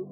Ik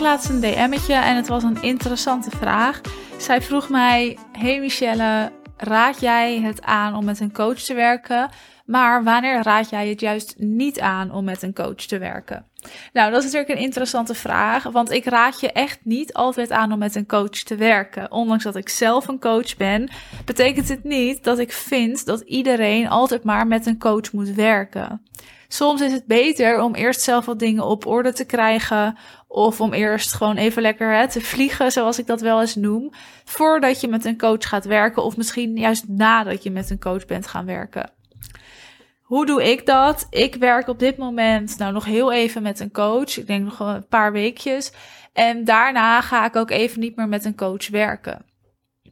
laatst een DM'tje en het was een interessante vraag. Zij vroeg mij: Hey Michelle, raad jij het aan om met een coach te werken? Maar wanneer raad jij het juist niet aan om met een coach te werken? Nou, dat is natuurlijk een interessante vraag, want ik raad je echt niet altijd aan om met een coach te werken. Ondanks dat ik zelf een coach ben, betekent het niet dat ik vind dat iedereen altijd maar met een coach moet werken. Soms is het beter om eerst zelf wat dingen op orde te krijgen. Of om eerst gewoon even lekker te vliegen, zoals ik dat wel eens noem. Voordat je met een coach gaat werken. Of misschien juist nadat je met een coach bent gaan werken. Hoe doe ik dat? Ik werk op dit moment nou nog heel even met een coach. Ik denk nog een paar weekjes. En daarna ga ik ook even niet meer met een coach werken.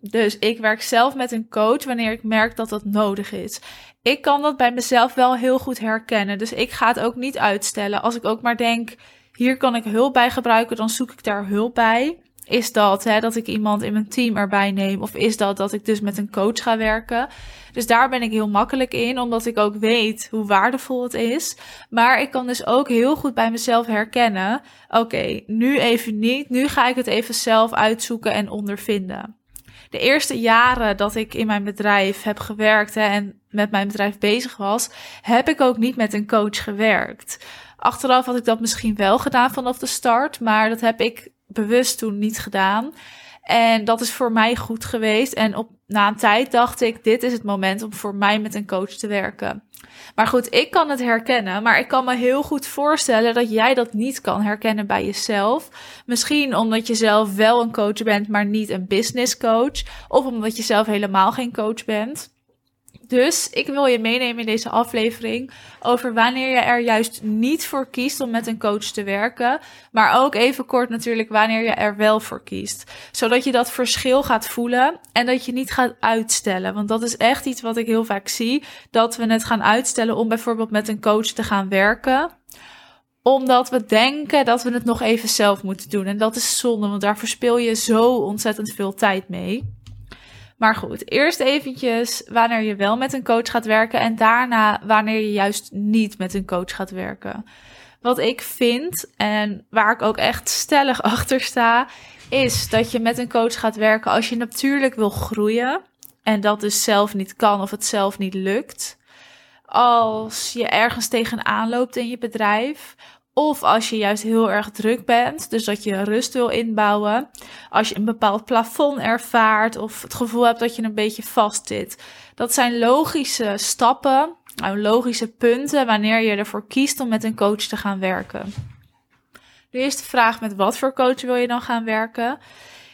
Dus ik werk zelf met een coach wanneer ik merk dat dat nodig is. Ik kan dat bij mezelf wel heel goed herkennen. Dus ik ga het ook niet uitstellen. Als ik ook maar denk, hier kan ik hulp bij gebruiken, dan zoek ik daar hulp bij. Is dat hè, dat ik iemand in mijn team erbij neem? Of is dat dat ik dus met een coach ga werken? Dus daar ben ik heel makkelijk in, omdat ik ook weet hoe waardevol het is. Maar ik kan dus ook heel goed bij mezelf herkennen: oké, nu even niet. Nu ga ik het even zelf uitzoeken en ondervinden de eerste jaren dat ik in mijn bedrijf heb gewerkt hè, en met mijn bedrijf bezig was, heb ik ook niet met een coach gewerkt. Achteraf had ik dat misschien wel gedaan vanaf de start, maar dat heb ik bewust toen niet gedaan. En dat is voor mij goed geweest. En op, na een tijd dacht ik, dit is het moment om voor mij met een coach te werken. Maar goed, ik kan het herkennen, maar ik kan me heel goed voorstellen dat jij dat niet kan herkennen bij jezelf. Misschien omdat je zelf wel een coach bent, maar niet een business coach. Of omdat je zelf helemaal geen coach bent. Dus ik wil je meenemen in deze aflevering over wanneer je er juist niet voor kiest om met een coach te werken. Maar ook even kort natuurlijk wanneer je er wel voor kiest. Zodat je dat verschil gaat voelen en dat je niet gaat uitstellen. Want dat is echt iets wat ik heel vaak zie. Dat we het gaan uitstellen om bijvoorbeeld met een coach te gaan werken omdat we denken dat we het nog even zelf moeten doen. En dat is zonde, want daar verspil je zo ontzettend veel tijd mee. Maar goed, eerst eventjes wanneer je wel met een coach gaat werken en daarna wanneer je juist niet met een coach gaat werken. Wat ik vind en waar ik ook echt stellig achter sta, is dat je met een coach gaat werken als je natuurlijk wil groeien en dat dus zelf niet kan of het zelf niet lukt. Als je ergens tegenaan loopt in je bedrijf of als je juist heel erg druk bent, dus dat je rust wil inbouwen. Als je een bepaald plafond ervaart of het gevoel hebt dat je een beetje vast zit. Dat zijn logische stappen, nou, logische punten wanneer je ervoor kiest om met een coach te gaan werken. De eerste vraag met wat voor coach wil je dan gaan werken?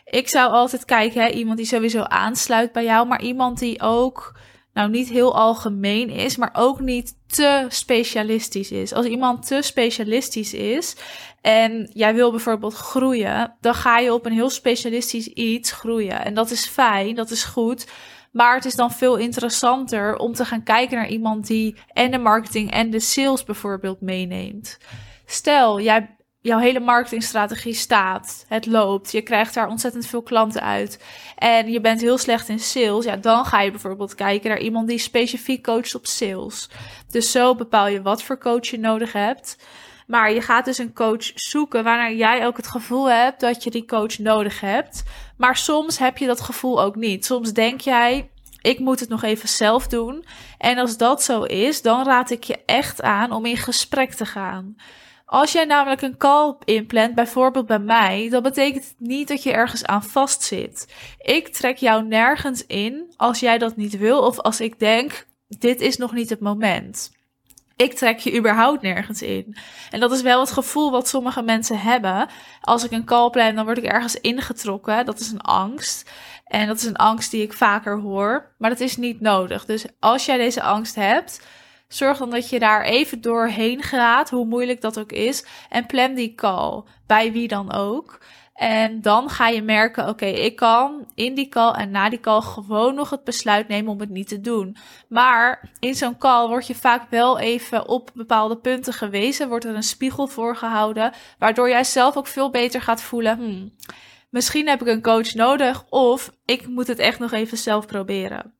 Ik zou altijd kijken, hè, iemand die sowieso aansluit bij jou, maar iemand die ook nou niet heel algemeen is, maar ook niet te specialistisch is. Als iemand te specialistisch is en jij wil bijvoorbeeld groeien, dan ga je op een heel specialistisch iets groeien. En dat is fijn, dat is goed. Maar het is dan veel interessanter om te gaan kijken naar iemand die en de marketing en de sales bijvoorbeeld meeneemt. Stel, jij jouw hele marketingstrategie staat, het loopt, je krijgt daar ontzettend veel klanten uit en je bent heel slecht in sales, ja, dan ga je bijvoorbeeld kijken naar iemand die specifiek coacht op sales. Dus zo bepaal je wat voor coach je nodig hebt. Maar je gaat dus een coach zoeken waarna jij ook het gevoel hebt dat je die coach nodig hebt. Maar soms heb je dat gevoel ook niet. Soms denk jij, ik moet het nog even zelf doen. En als dat zo is, dan raad ik je echt aan om in gesprek te gaan. Als jij namelijk een call inplant, bijvoorbeeld bij mij, dan betekent het niet dat je ergens aan vastzit. Ik trek jou nergens in als jij dat niet wil of als ik denk, dit is nog niet het moment. Ik trek je überhaupt nergens in. En dat is wel het gevoel wat sommige mensen hebben. Als ik een call plan, dan word ik ergens ingetrokken. Dat is een angst. En dat is een angst die ik vaker hoor. Maar dat is niet nodig. Dus als jij deze angst hebt, Zorg dan dat je daar even doorheen gaat, hoe moeilijk dat ook is. En plan die call, bij wie dan ook. En dan ga je merken, oké, ik kan in die call en na die call gewoon nog het besluit nemen om het niet te doen. Maar in zo'n call word je vaak wel even op bepaalde punten gewezen, wordt er een spiegel voorgehouden, waardoor jij zelf ook veel beter gaat voelen, hmm, misschien heb ik een coach nodig of ik moet het echt nog even zelf proberen.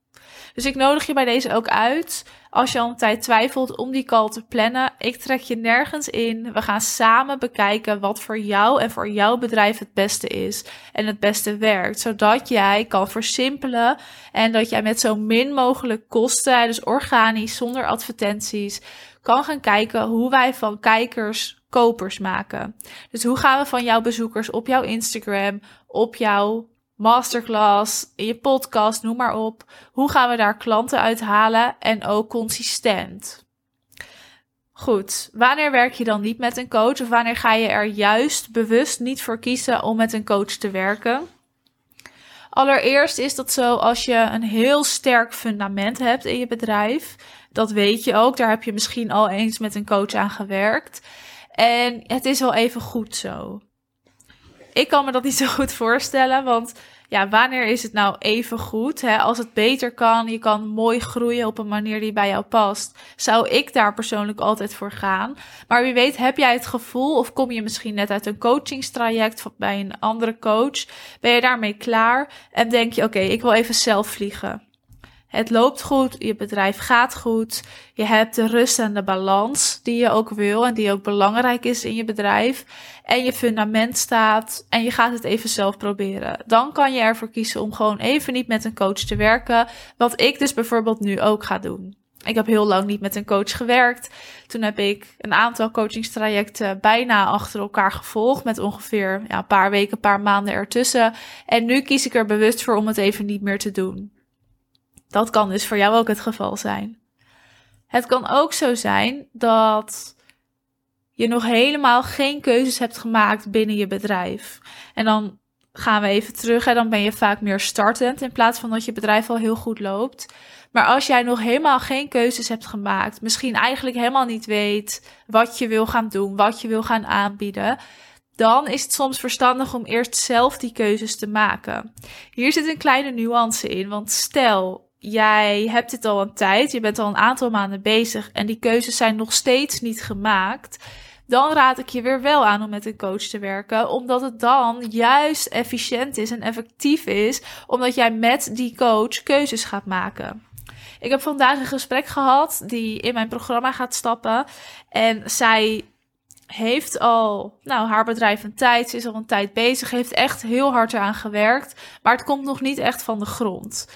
Dus ik nodig je bij deze ook uit. Als je al een tijd twijfelt om die call te plannen, ik trek je nergens in. We gaan samen bekijken wat voor jou en voor jouw bedrijf het beste is en het beste werkt. Zodat jij kan versimpelen en dat jij met zo min mogelijk kosten, dus organisch, zonder advertenties, kan gaan kijken hoe wij van kijkers kopers maken. Dus hoe gaan we van jouw bezoekers op jouw Instagram, op jouw masterclass, in je podcast, noem maar op. Hoe gaan we daar klanten uithalen en ook consistent? Goed, wanneer werk je dan niet met een coach of wanneer ga je er juist bewust niet voor kiezen om met een coach te werken? Allereerst is dat zo als je een heel sterk fundament hebt in je bedrijf. Dat weet je ook, daar heb je misschien al eens met een coach aan gewerkt. En het is wel even goed zo. Ik kan me dat niet zo goed voorstellen, want ja, wanneer is het nou even goed? Hè? Als het beter kan, je kan mooi groeien op een manier die bij jou past, zou ik daar persoonlijk altijd voor gaan. Maar wie weet, heb jij het gevoel, of kom je misschien net uit een coachingstraject bij een andere coach, ben je daarmee klaar en denk je, oké, ik wil even zelf vliegen. Het loopt goed, je bedrijf gaat goed, je hebt de rust en de balans die je ook wil en die ook belangrijk is in je bedrijf. En je fundament staat en je gaat het even zelf proberen. Dan kan je ervoor kiezen om gewoon even niet met een coach te werken. Wat ik dus bijvoorbeeld nu ook ga doen. Ik heb heel lang niet met een coach gewerkt. Toen heb ik een aantal coachingstrajecten bijna achter elkaar gevolgd. Met ongeveer ja, een paar weken, een paar maanden ertussen. En nu kies ik er bewust voor om het even niet meer te doen. Dat kan dus voor jou ook het geval zijn. Het kan ook zo zijn dat je nog helemaal geen keuzes hebt gemaakt binnen je bedrijf. En dan gaan we even terug en dan ben je vaak meer startend in plaats van dat je bedrijf al heel goed loopt. Maar als jij nog helemaal geen keuzes hebt gemaakt, misschien eigenlijk helemaal niet weet wat je wil gaan doen, wat je wil gaan aanbieden, dan is het soms verstandig om eerst zelf die keuzes te maken. Hier zit een kleine nuance in, want stel jij hebt dit al een tijd, je bent al een aantal maanden bezig en die keuzes zijn nog steeds niet gemaakt, dan raad ik je weer wel aan om met een coach te werken, omdat het dan juist efficiënt is en effectief is, omdat jij met die coach keuzes gaat maken. Ik heb vandaag een gesprek gehad die in mijn programma gaat stappen en zij heeft al, nou, haar bedrijf een tijd, ze is al een tijd bezig, heeft echt heel hard eraan gewerkt, maar het komt nog niet echt van de grond.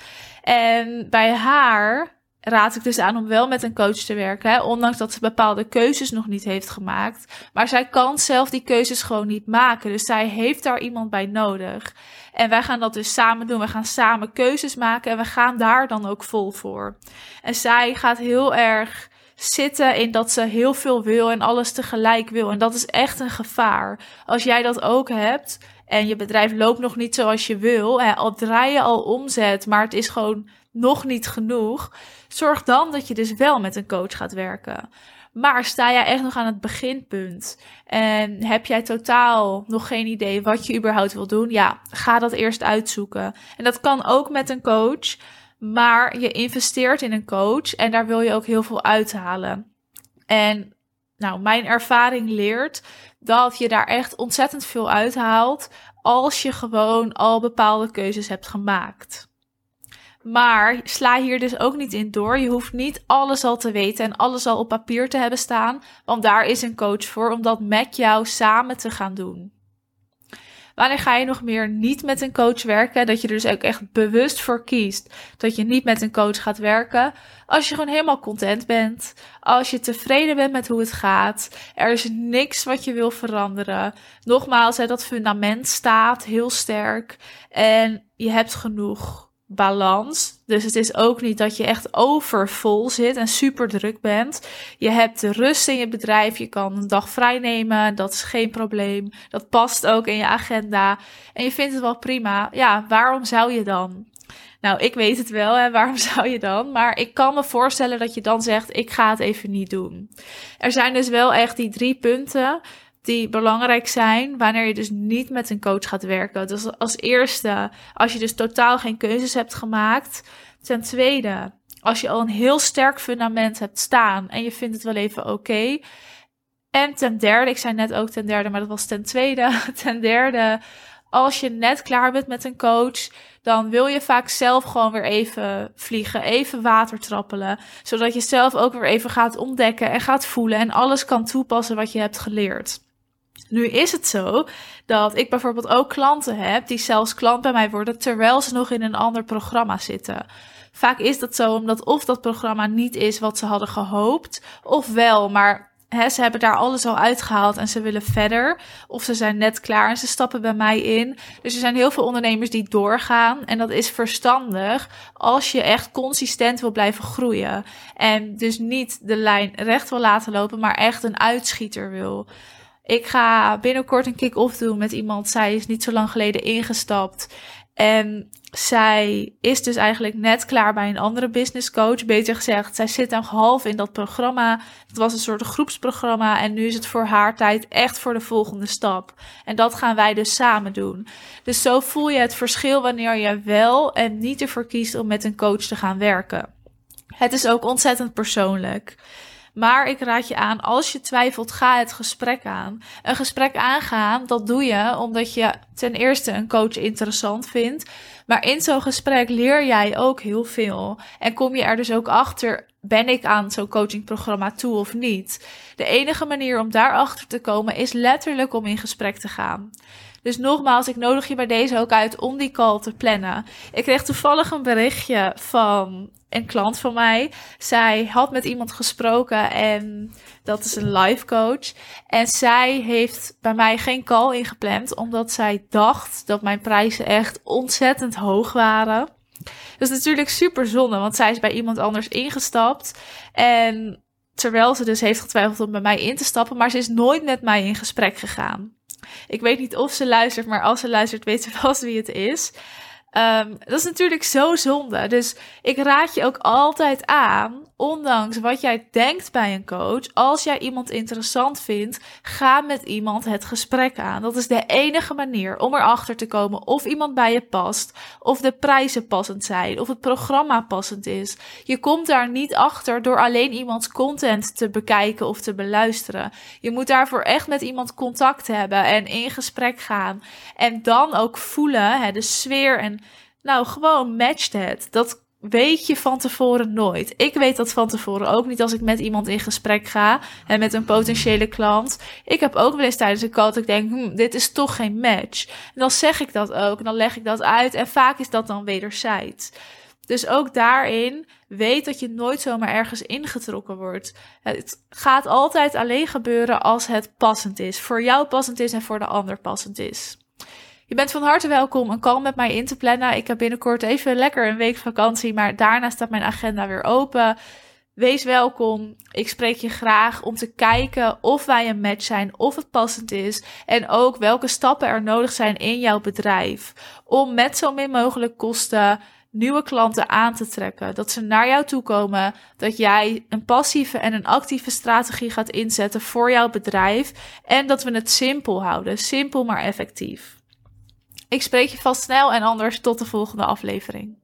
En bij haar raad ik dus aan om wel met een coach te werken, hè, ondanks dat ze bepaalde keuzes nog niet heeft gemaakt. Maar zij kan zelf die keuzes gewoon niet maken, dus zij heeft daar iemand bij nodig. En wij gaan dat dus samen doen. We gaan samen keuzes maken en we gaan daar dan ook vol voor. En zij gaat heel erg zitten in dat ze heel veel wil en alles tegelijk wil. En dat is echt een gevaar. Als jij dat ook hebt, en je bedrijf loopt nog niet zoals je wil, hè, al draai je al omzet, maar het is gewoon nog niet genoeg, zorg dan dat je dus wel met een coach gaat werken. Maar sta jij echt nog aan het beginpunt en heb jij totaal nog geen idee wat je überhaupt wil doen? Ja, ga dat eerst uitzoeken. En dat kan ook met een coach, maar je investeert in een coach en daar wil je ook heel veel uithalen. En nou, mijn ervaring leert dat je daar echt ontzettend veel uithaalt als je gewoon al bepaalde keuzes hebt gemaakt. Maar sla hier dus ook niet in door. Je hoeft niet alles al te weten en alles al op papier te hebben staan, want daar is een coach voor om dat met jou samen te gaan doen. Wanneer ga je nog meer niet met een coach werken? Dat je er dus ook echt bewust voor kiest dat je niet met een coach gaat werken. Als je gewoon helemaal content bent. Als je tevreden bent met hoe het gaat. Er is niks wat je wil veranderen. Nogmaals, hè, dat fundament staat heel sterk. En je hebt genoeg balans. Dus het is ook niet dat je echt overvol zit en super druk bent. Je hebt rust in je bedrijf. Je kan een dag vrij nemen. Dat is geen probleem. Dat past ook in je agenda. En je vindt het wel prima. Ja, waarom zou je dan? Nou, ik weet het wel, hè, waarom zou je dan? Maar ik kan me voorstellen dat je dan zegt: ik ga het even niet doen. Er zijn dus wel echt die drie punten die belangrijk zijn wanneer je dus niet met een coach gaat werken. Dus als eerste, als je dus totaal geen keuzes hebt gemaakt. Ten tweede, als je al een heel sterk fundament hebt staan en je vindt het wel even oké. En ten derde, ik zei net ook ten derde, maar dat was ten tweede. Ten derde, als je net klaar bent met een coach, dan wil je vaak zelf gewoon weer even vliegen, even water trappelen, zodat je zelf ook weer even gaat ontdekken en gaat voelen en alles kan toepassen wat je hebt geleerd. Nu is het zo dat ik bijvoorbeeld ook klanten heb die zelfs klant bij mij worden terwijl ze nog in een ander programma zitten. Vaak is dat zo omdat of dat programma niet is wat ze hadden gehoopt, of wel, maar ze hebben daar alles al uitgehaald en ze willen verder. Of ze zijn net klaar en ze stappen bij mij in. Dus er zijn heel veel ondernemers die doorgaan. En dat is verstandig als je echt consistent wil blijven groeien. En dus niet de lijn recht wil laten lopen, maar echt een uitschieter wil. Ik ga binnenkort een kick-off doen met iemand. Zij is niet zo lang geleden ingestapt. En zij is dus eigenlijk net klaar bij een andere business coach. Beter gezegd, zij zit dan half in dat programma. Het was een soort groepsprogramma. En nu is het voor haar tijd echt voor de volgende stap. En dat gaan wij dus samen doen. Dus zo voel je het verschil wanneer je wel en niet ervoor kiest om met een coach te gaan werken. Het is ook ontzettend persoonlijk. Maar ik raad je aan, als je twijfelt, ga het gesprek aan. Een gesprek aangaan, dat doe je omdat je ten eerste een coach interessant vindt. Maar in zo'n gesprek leer jij ook heel veel. En kom je er dus ook achter, ben ik aan zo'n coachingprogramma toe of niet? De enige manier om daarachter te komen is letterlijk om in gesprek te gaan. Dus nogmaals, ik nodig je bij deze ook uit om die call te plannen. Ik kreeg toevallig een berichtje van een klant van mij. Zij had met iemand gesproken en dat is een life coach. En zij heeft bij mij geen call ingepland, omdat zij dacht dat mijn prijzen echt ontzettend hoog waren. Dat is natuurlijk super zonde, want zij is bij iemand anders ingestapt. En terwijl ze dus heeft getwijfeld om bij mij in te stappen, maar ze is nooit met mij in gesprek gegaan. Ik weet niet of ze luistert, maar als ze luistert, weet ze vast wie het is. Um, dat is natuurlijk zo zonde. Dus ik raad je ook altijd aan, ondanks wat jij denkt bij een coach, als jij iemand interessant vindt, ga met iemand het gesprek aan. Dat is de enige manier om erachter te komen of iemand bij je past, of de prijzen passend zijn, of het programma passend is. Je komt daar niet achter door alleen iemands content te bekijken of te beluisteren. Je moet daarvoor echt met iemand contact hebben en in gesprek gaan. En dan ook voelen, hè, de sfeer en nou, gewoon matcht het. Dat weet je van tevoren nooit. Ik weet dat van tevoren ook niet als ik met iemand in gesprek ga en met een potentiële klant. Ik heb ook wel eens tijdens een call dat ik denk, hm, dit is toch geen match. En dan zeg ik dat ook en dan leg ik dat uit en vaak is dat dan wederzijds. Dus ook daarin weet dat je nooit zomaar ergens ingetrokken wordt. Het gaat altijd alleen gebeuren als het passend is. Voor jou passend is en voor de ander passend is. Je bent van harte welkom een call met mij in te plannen. Ik heb binnenkort even lekker een week vakantie, maar daarna staat mijn agenda weer open. Wees welkom. Ik spreek je graag om te kijken of wij een match zijn, of het passend is. En ook welke stappen er nodig zijn in jouw bedrijf. Om met zo min mogelijk kosten nieuwe klanten aan te trekken. Dat ze naar jou toe komen. Dat jij een passieve en een actieve strategie gaat inzetten voor jouw bedrijf. En dat we het simpel houden. Simpel maar effectief. Ik spreek je vast snel en anders tot de volgende aflevering.